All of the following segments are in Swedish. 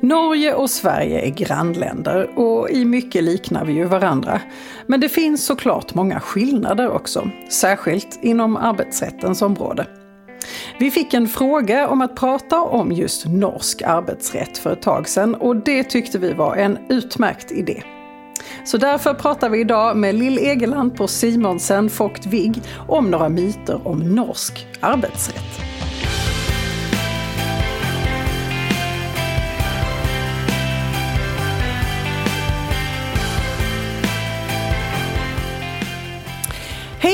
Norge och Sverige är grannländer och i mycket liknar vi ju varandra. Men det finns såklart många skillnader också, särskilt inom arbetsrättens område. Vi fick en fråga om att prata om just norsk arbetsrätt för ett tag sedan och det tyckte vi var en utmärkt idé. Så därför pratar vi idag med Lill Egeland på Simonsen Vogt Vigg om några myter om norsk arbetsrätt.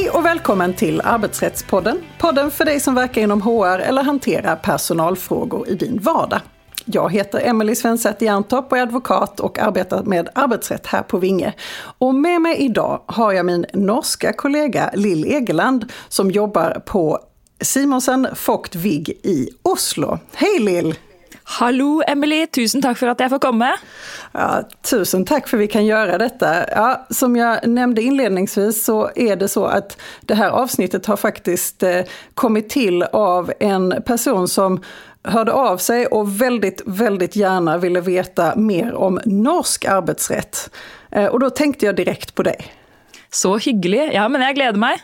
Hej och välkommen till Arbetsrättspodden. Podden för dig som verkar inom HR eller hanterar personalfrågor i din vardag. Jag heter Emelie Svensäter Jerntorp och är advokat och arbetar med arbetsrätt här på Vinge. Och med mig idag har jag min norska kollega Lill Egeland som jobbar på Simonsen Vogt Vigg i Oslo. Hej Lill! Hallo Emily, tusen tack för att jag får komma. Ja, tusen tack för att vi kan göra detta. Ja, som jag nämnde inledningsvis så är det så att det här avsnittet har faktiskt eh, kommit till av en person som hörde av sig och väldigt, väldigt gärna ville veta mer om norsk arbetsrätt. Eh, och då tänkte jag direkt på dig. Så hygglig. Ja, men jag gläder mig.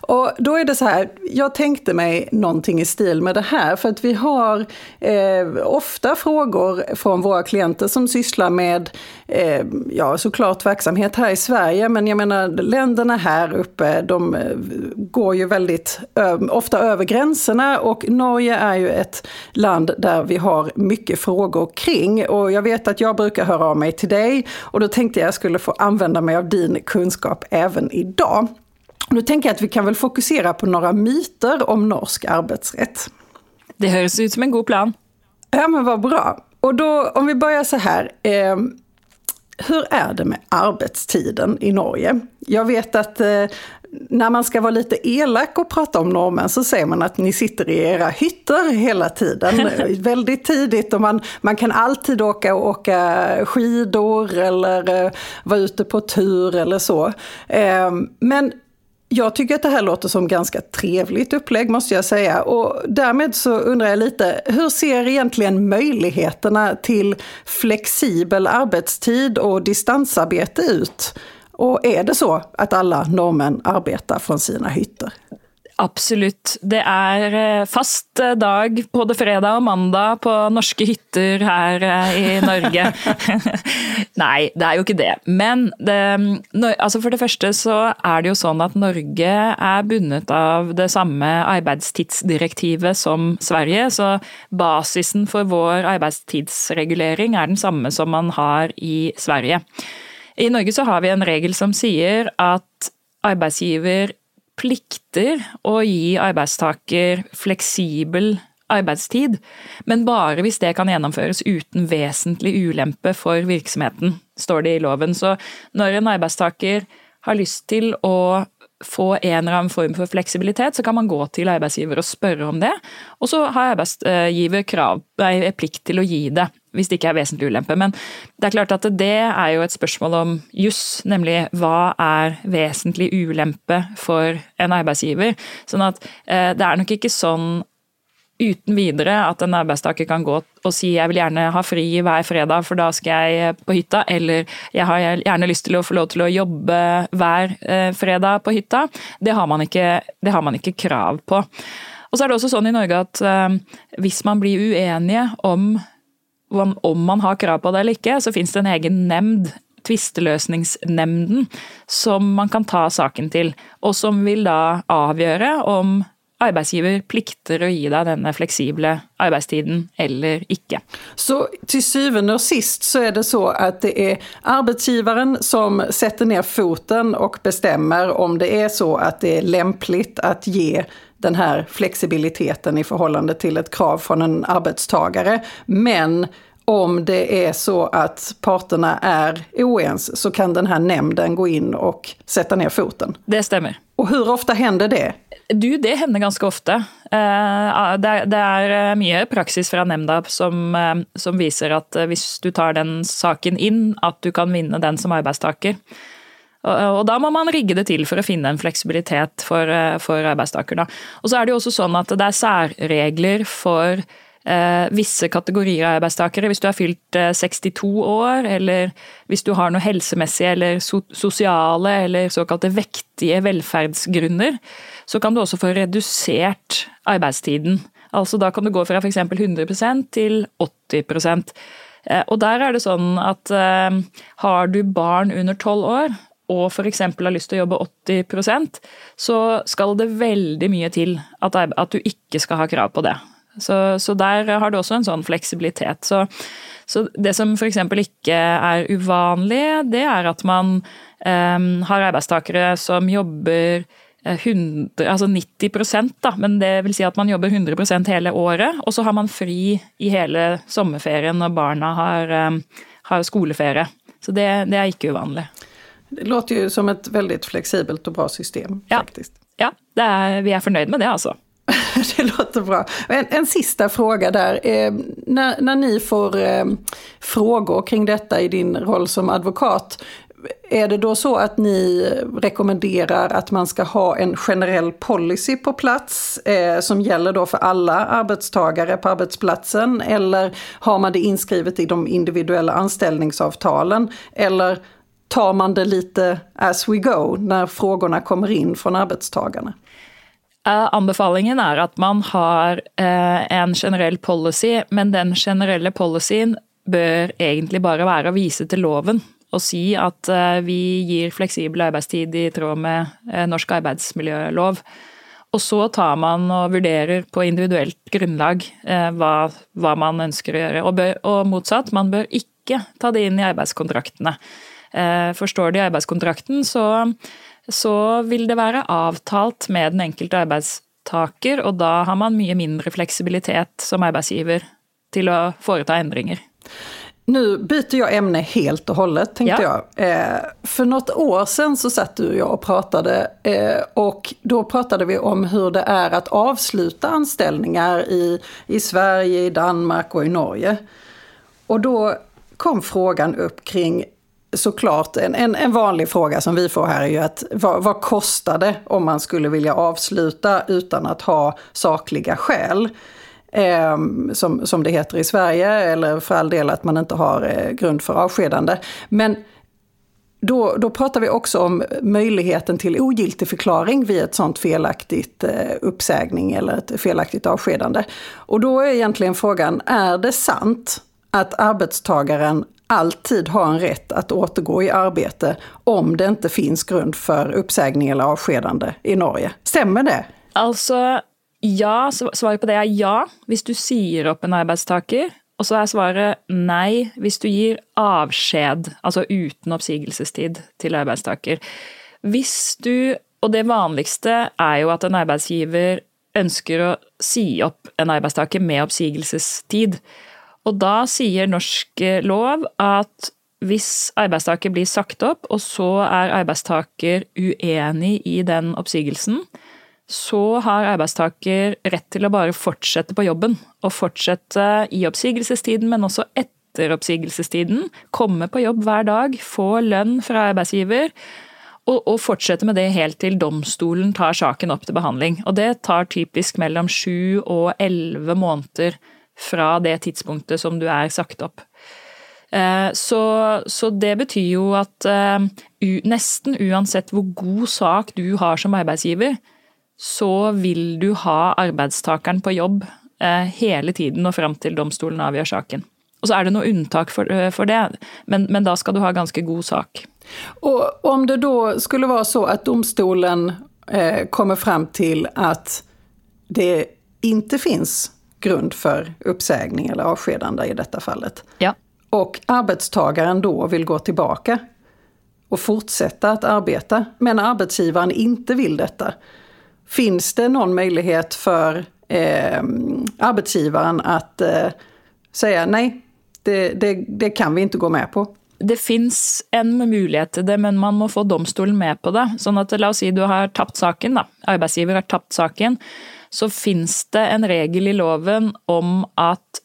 Och då är det så här, jag tänkte mig någonting i stil med det här, för att vi har eh, ofta frågor från våra klienter som sysslar med, eh, ja såklart verksamhet här i Sverige, men jag menar länderna här uppe, de eh, går ju väldigt ö, ofta över gränserna och Norge är ju ett land där vi har mycket frågor kring. Och jag vet att jag brukar höra av mig till dig och då tänkte jag jag skulle få använda mig av din kunskap även idag. Nu tänker jag att vi kan väl fokusera på några myter om norsk arbetsrätt. Det hörs ut som en god plan. Ja, men vad bra. Och då, om vi börjar så här. Eh, hur är det med arbetstiden i Norge? Jag vet att eh, när man ska vara lite elak och prata om norrmän så säger man att ni sitter i era hytter hela tiden. Väldigt tidigt och man, man kan alltid åka och åka skidor eller eh, vara ute på tur eller så. Eh, men jag tycker att det här låter som ganska trevligt upplägg måste jag säga. Och därmed så undrar jag lite, hur ser egentligen möjligheterna till flexibel arbetstid och distansarbete ut? Och är det så att alla norrmän arbetar från sina hytter? Absolutt. Det er eh, fast eh, dag både fredag og mandag på norske hytter her eh, i Norge. Nei, det er jo ikke det. Men ehm, alltså det, altså for det første så er det jo sånn at Norge er bundet av det samme arbeidstidsdirektivet som Sverige. Så basisen for vår arbeidstidsregulering er den samme som man har i Sverige. I Norge så har vi en regel som sier at arbeidsgiver plikter å gi arbeidstaker fleksibel arbeidstid, men bare hvis det kan gjennomføres uten vesentlig ulempe for virksomheten, står det i loven. Så når en arbeidstaker har lyst til å få en eller annen form for fleksibilitet, så kan man gå til arbeidsgiver og spørre om det. Og så har arbeidsgiver eh, krav, plikt til å gi det hvis det ikke er vesentlig ulempe. Men det er klart at det er jo et spørsmål om juss, nemlig hva er vesentlig ulempe for en arbeidsgiver. Sånn at eh, det er nok ikke sånn uten videre at en arbeidstaker kan gå og si jeg vil gjerne ha fri hver fredag, for da skal jeg eh, på hytta, eller jeg har gjerne lyst til å få lov til å jobbe hver eh, fredag på hytta. Det har man ikke, har man ikke krav på. Og så er det også sånn i Norge at eh, hvis man blir uenige om om man har krav på det eller ikke, så finnes det en egen nemnd tvisteløsningsnemnden som man kan ta saken til, og som vil da avgjøre om arbetsgivare plikter att ge dig den flexibla arbetstiden eller inte. Så till syvende och sist så är det så att det är arbetsgivaren som sätter ner foten och bestämmer om det är så att det är lämpligt att ge den här flexibiliteten i förhållande till ett krav från en arbetstagare. Men om det är så att parterna är oense så kan den här nämnden gå in och sätta ner foten. Det stämmer. Och hur ofta händer det? Du, det händer ganska ofta. Eh, det är eh, mycket praxis från nämnden som, eh, som visar att om du tar den saken in, att du kan vinna den som arbetstagare. Och då måste man rigge det till för att finna en flexibilitet för, för arbetstagare. Och så är det också så att det är särregler för eh, visse kategorier av arbeidstakere. Hvis du har fylt eh, 62 år, eller hvis du har noe helsemessige eller so sosiale eller såkalte vektige velferdsgrunner, så kan du også få redusert arbeidstiden. Altså Da kan du gå fra f.eks. 100 til 80 eh, Og der er det sånn at eh, har du barn under 12 år, og f.eks. har lyst til å jobbe 80% så skal det veldig mye til att at du ikke skal ha krav på det. Så, så, der har du også en sånn fleksibilitet. Så, så det som f.eks. ikke er uvanlig, det er at man um, har arbeidstakere som jobber 100, eh, altså 90 da, men det vil si at man jobber 100% hele året. Og så har man fri i hele sommerferien når barna har, um, har skoleferie. Så det, det, är inte ovanligt. Det låter ju som ett väldigt flexibelt och bra system. Ja, faktiskt. ja är, vi är förnöjda med det alltså. det låter bra. En, en sista fråga där. Eh, när, när ni får eh, frågor kring detta i din roll som advokat, är det då så att ni rekommenderar att man ska ha en generell policy på plats eh, som gäller då för alla arbetstagare på arbetsplatsen? Eller har man det inskrivet i de individuella anställningsavtalen? Eller tar man det lite as we go när frågorna kommer in från arbetstagarna? Eh, anbefalingen er at man har eh, en generell policy, men den generelle policyen bør egentlig bare være å vise til loven og si at vi gir fleksibel arbeidstid i tråd med eh, norsk arbeidsmiljølov. Og så tar man og vurderer på individuelt grunnlag hva, hva man ønsker å gjøre. Og, bør, og, motsatt, man bør ikke ta det inn i arbeidskontraktene. Forstår de arbeidskontrakten, så så vil det være avtalt med den enkelte arbeidstaker, og da har man mye mindre fleksibilitet som arbetsgivare till att företa ändringar. Nu byter jag ämne helt och hållet tänkte ja. jag. Eh, för något år sedan så satt du och jag och pratade eh, och då pratade vi om hur det är att avsluta anställningar i, i Sverige, i Danmark och i Norge. Och då kom frågan upp kring såklart, en, en, en, vanlig fråga som vi får här är ju att vad, vad kostar det om man skulle vilja avsluta utan att ha sakliga skäl? Eh, som, som det heter i Sverige, eller för all del att man inte har eh, grund för avskedande. Men då, då pratar vi också om möjligheten till ogiltig förklaring vid ett sånt felaktigt eh, uppsägning eller ett felaktigt avskedande. Och då är egentligen frågan, är det sant att arbetstagaren alltid har en rätt att återgå i arbete om det inte finns grund för uppsägning eller avskedande i Norge. Stämmer det? Alltså, ja. Svaret på det är ja, om du säger upp en arbetstagare. Och så är svaret nej, om du ger avsked, alltså utan uppsägningstid, till arbetstagare. Hvis du, och det vanligaste är ju att en arbetsgivare önskar att säga upp en arbetstagare med uppsägningstid. Og da sier norsk eh, lov at hvis arbeidstaker blir sagt opp, og så er arbeidstaker uenig i den oppsigelsen, så har arbeidstaker rett til å bare fortsette på jobben. Og fortsette i oppsigelsestiden, men også etter oppsigelsestiden. Komme på jobb hver dag, få lønn fra arbeidsgiver. Og, og, fortsette med det helt til domstolen tar saken opp til behandling. Og det tar typisk mellom sju og elleve måneder fra det tidspunktet som du er sagt opp. Eh, så, så det betyr jo at uh, nesten uansett hvor god sak du har som arbeidsgiver, så vil du ha arbeidstakeren på jobb uh, hele tiden og fram til domstolen avgjør saken. Och så är det något undantag för, för det, men, men då ska du ha ganska god sak. Och om det då skulle vara så att domstolen eh, kommer fram till att det inte finns grund för uppsägning eller avskedande i detta fallet. Ja. Och arbetstagaren då vill gå tillbaka och fortsätta att arbeta, men arbetsgivaren inte vill detta. Finns det någon möjlighet för eh, arbetsgivaren att eh, säga nej, det, det, det kan vi inte gå med på? Det finns en möjlighet till det, men man måste få domstolen med på det. Så att, låt oss säga du har tappat saken, arbetsgivaren har tappat saken så finns det en regel i loven om att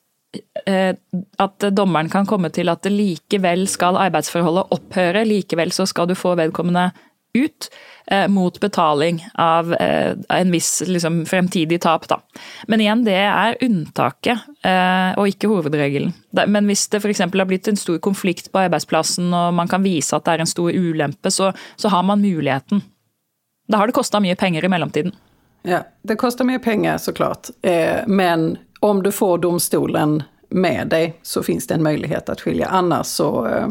eh, at dommeren kan komme til at det likevel skal arbeidsforholdet opphøre. Likevel så skal du få vedkommende ut eh, mot betaling av eh, en viss liksom, fremtidig tap. Da. Men igjen, det er unntaket, eh, og ikke hovedregelen. Men hvis det f.eks. har blitt en stor konflikt på arbeidsplassen, og man kan vise at det er en stor ulempe, så, så har man muligheten. Da har det kosta mye penger i mellomtiden. Ja, det kostar mer pengar såklart. Eh, men om du får domstolen med dig så finns det en möjlighet att skilja. Annars så, eh,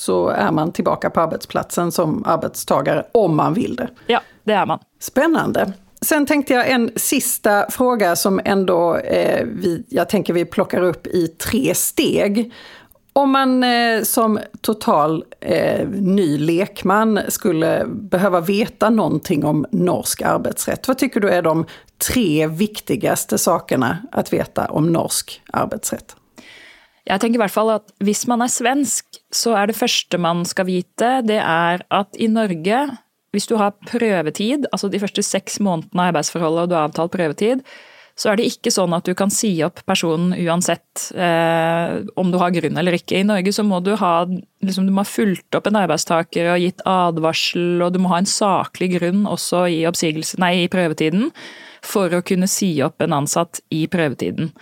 så är man tillbaka på arbetsplatsen som arbetstagare om man vill det. Ja, det är man. Spännande. Sen tänkte jag en sista fråga som ändå eh, vi, jag tänker vi plockar upp i tre steg. Om man eh, som total eh, ny lekman skulle behöva veta någonting om norsk arbetsrätt, vad tycker du är de tre viktigaste sakerna att veta om norsk arbetsrätt? Jag tänker i alla fall att om man är svensk, så är det första man ska veta, det är att i Norge, om du har prövetid, alltså de första sex månaderna i arbetsförhållandet och du har avtalt prövetid, så er det ikke sånn at du kan si opp personen uansett eh, om du har grunn eller ikke. I Norge så må du ha, liksom, du må ha fulgt opp en arbeidstaker og gitt advarsel, og du må ha en saklig grunn også i, nei, i prøvetiden for å kunne si opp en ansatt i prøvetiden.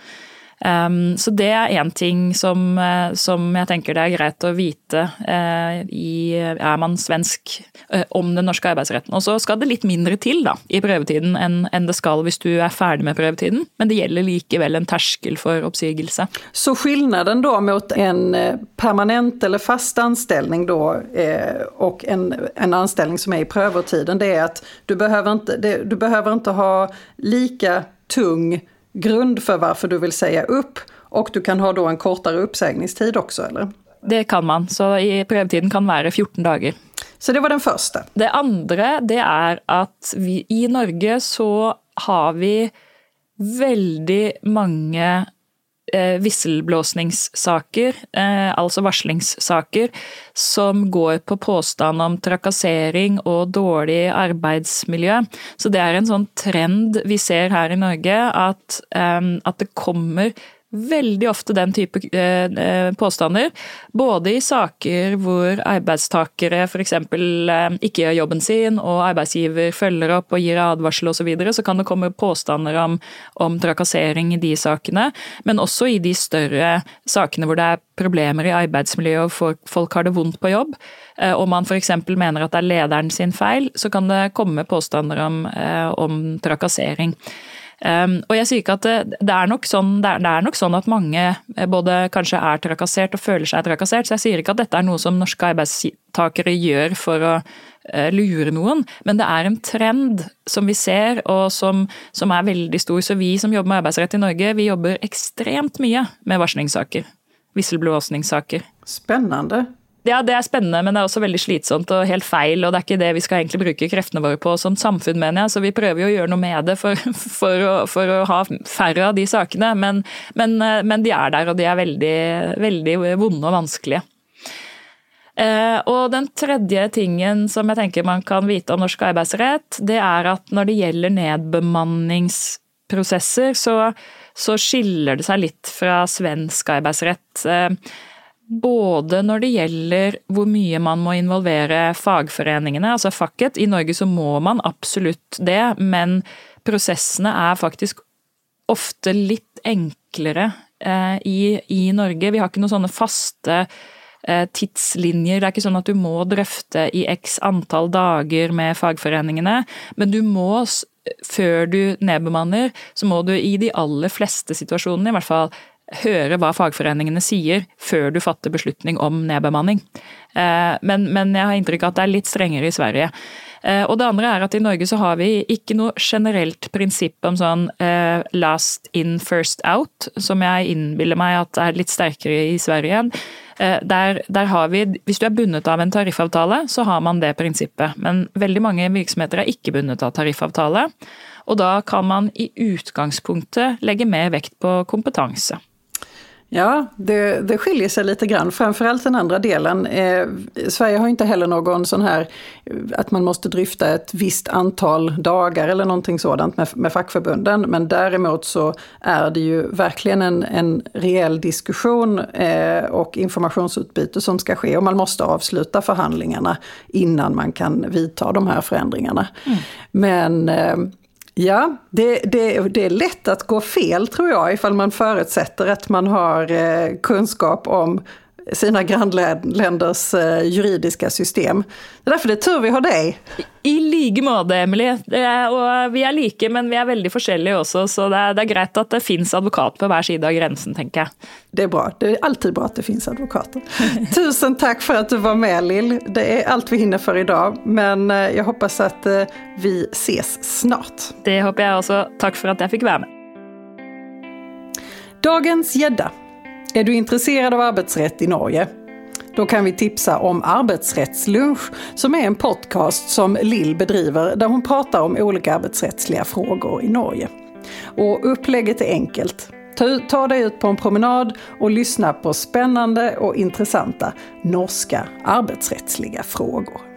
Um, så det er én ting som, eh, som, jeg tenker det er greit å vite uh, i, er man svensk uh, om den norske arbeidsretten. Og så skal det litt mindre til da, i prøvetiden enn, en det skal hvis du er ferdig med prøvetiden, men det gjelder likevel en terskel for oppsigelse. Så skillnaden då mot en permanent eller fast anställning då och en, en anställning som är i prövotiden, det är att du behöver inte, det, du behöver inte ha lika tung grund för varför du vill säga upp och du kan ha då en kortare uppsägningstid också eller? Det kan man, så i prövotiden kan vara 14 dagar. Så det var den första? Det andra det är att vi, i Norge så har vi väldigt många eh, visselblåsningssaker, eh, altså varslingssaker, som går på påstand om trakassering og dårlig arbeidsmiljø. Så det er en sånn trend vi ser her i Norge, at, eh, at det kommer veldig ofte den type eh, påståenden, påstander. Både i saker hvor arbeidstakere f.eks. Eh, ikke gjør jobben sin, og arbeidsgiver følger opp og gir advarsel osv., så, videre, så kan det komme påstander om, om trakassering i de sakene. Men også i de større sakene hvor det er problemer i arbeidsmiljøet og folk har det vondt på jobb, eh, og man f.eks. mener at det er lederen sin feil, så kan det komme påstander om, eh, om trakassering. Um, og jeg sier ikke at det, det, er sånn, det, er, det, er nok sånn, at mange eh, både kanskje er trakassert og føler seg trakassert, så jeg sier ikke at dette er noe som norske arbeidstakere gjør for å uh, lure noen, men det er en trend som vi ser og som, som, er veldig stor. Så vi som jobber med arbeidsrett i Norge, vi jobber ekstremt mye med varslingssaker. Visselblåsningssaker. Spennende. Ja, det er spennende, men det er også veldig slitsomt og helt feil. Og det er ikke det vi skal egentlig bruke kreftene våre på som samfunn, mener jeg. Så vi prøver jo å gjøre noe med det for, for, å, for å, ha færre av de sakene. Men, men, eh, men, de er der, og de er veldig, veldig vonde og vanskelige. Eh, og den tredje tingen som jeg tenker man kan vite om norsk arbeidsrett, det er at når det gjelder nedbemanningsprosesser, så, så skiller det seg litt fra svensk arbeidsrett. Eh, både når det gjelder hvor mye man må involvere fagforeningene, altså facket. I Norge så må man absolutt det, men prosessene er faktisk ofte litt enklere eh, i, i, Norge. Vi har ikke noen sånne faste eh, tidslinjer. Det er ikke sånn at du må drøfte i x antall dager med fagforeningene, men du må før du nedbemanner, så må du i de aller fleste situasjonene i hvert fall høre hva fagforeningene sier før du fatter beslutning om nedbemanning. Eh, men, men jeg har inntrykk av at det er litt strengere i Sverige. Eh, Og det andre er at i Norge så har vi ikke noe generelt prinsipp om sånn eh, last in, first out, som jeg innbiller meg at er litt sterkere i Sverige. Der, der, har vi, Hvis du er bundet av en tariffavtale, så har man det prinsippet. Men veldig mange virksomheter er ikke bundet av tariffavtale. Og da kan man i utgangspunktet legge mer vekt på kompetanse. Ja, det, det skiljer sig lite grann, framförallt den andra delen. Eh, Sverige har inte heller någon sån här att man måste dryfta ett visst antal dagar eller någonting sådant med, med fackförbunden. Men däremot så är det ju verkligen en, en reell diskussion eh, och informationsutbyte som ska ske och man måste avsluta förhandlingarna innan man kan vidta de här förändringarna. Mm. Men eh, Ja, det, det, det är lätt att gå fel tror jag ifall man förutsätter att man har eh, kunskap om sina grannländers eh, juridiska system. Det är därför det är tur vi har dig. I like måte, Emily. Og vi är lika, men vi är väldigt olika också, så det är, det är greit att det finns advokat på var sida av gränsen, tänker jag. Det är bra. Det är alltid bra att det finns advokater. Tusen tack för att du var med, Lill. Det är allt vi hinner för idag, men eh, jag hoppas att eh, vi ses snart. Det hoppas jag också. Tack för att jag fick vara med. Dagens gädda är du intresserad av arbetsrätt i Norge? Då kan vi tipsa om Arbetsrättslunch som är en podcast som Lill bedriver där hon pratar om olika arbetsrättsliga frågor i Norge. Och upplägget är enkelt. Ta, ta dig ut på en promenad och lyssna på spännande och intressanta norska arbetsrättsliga frågor.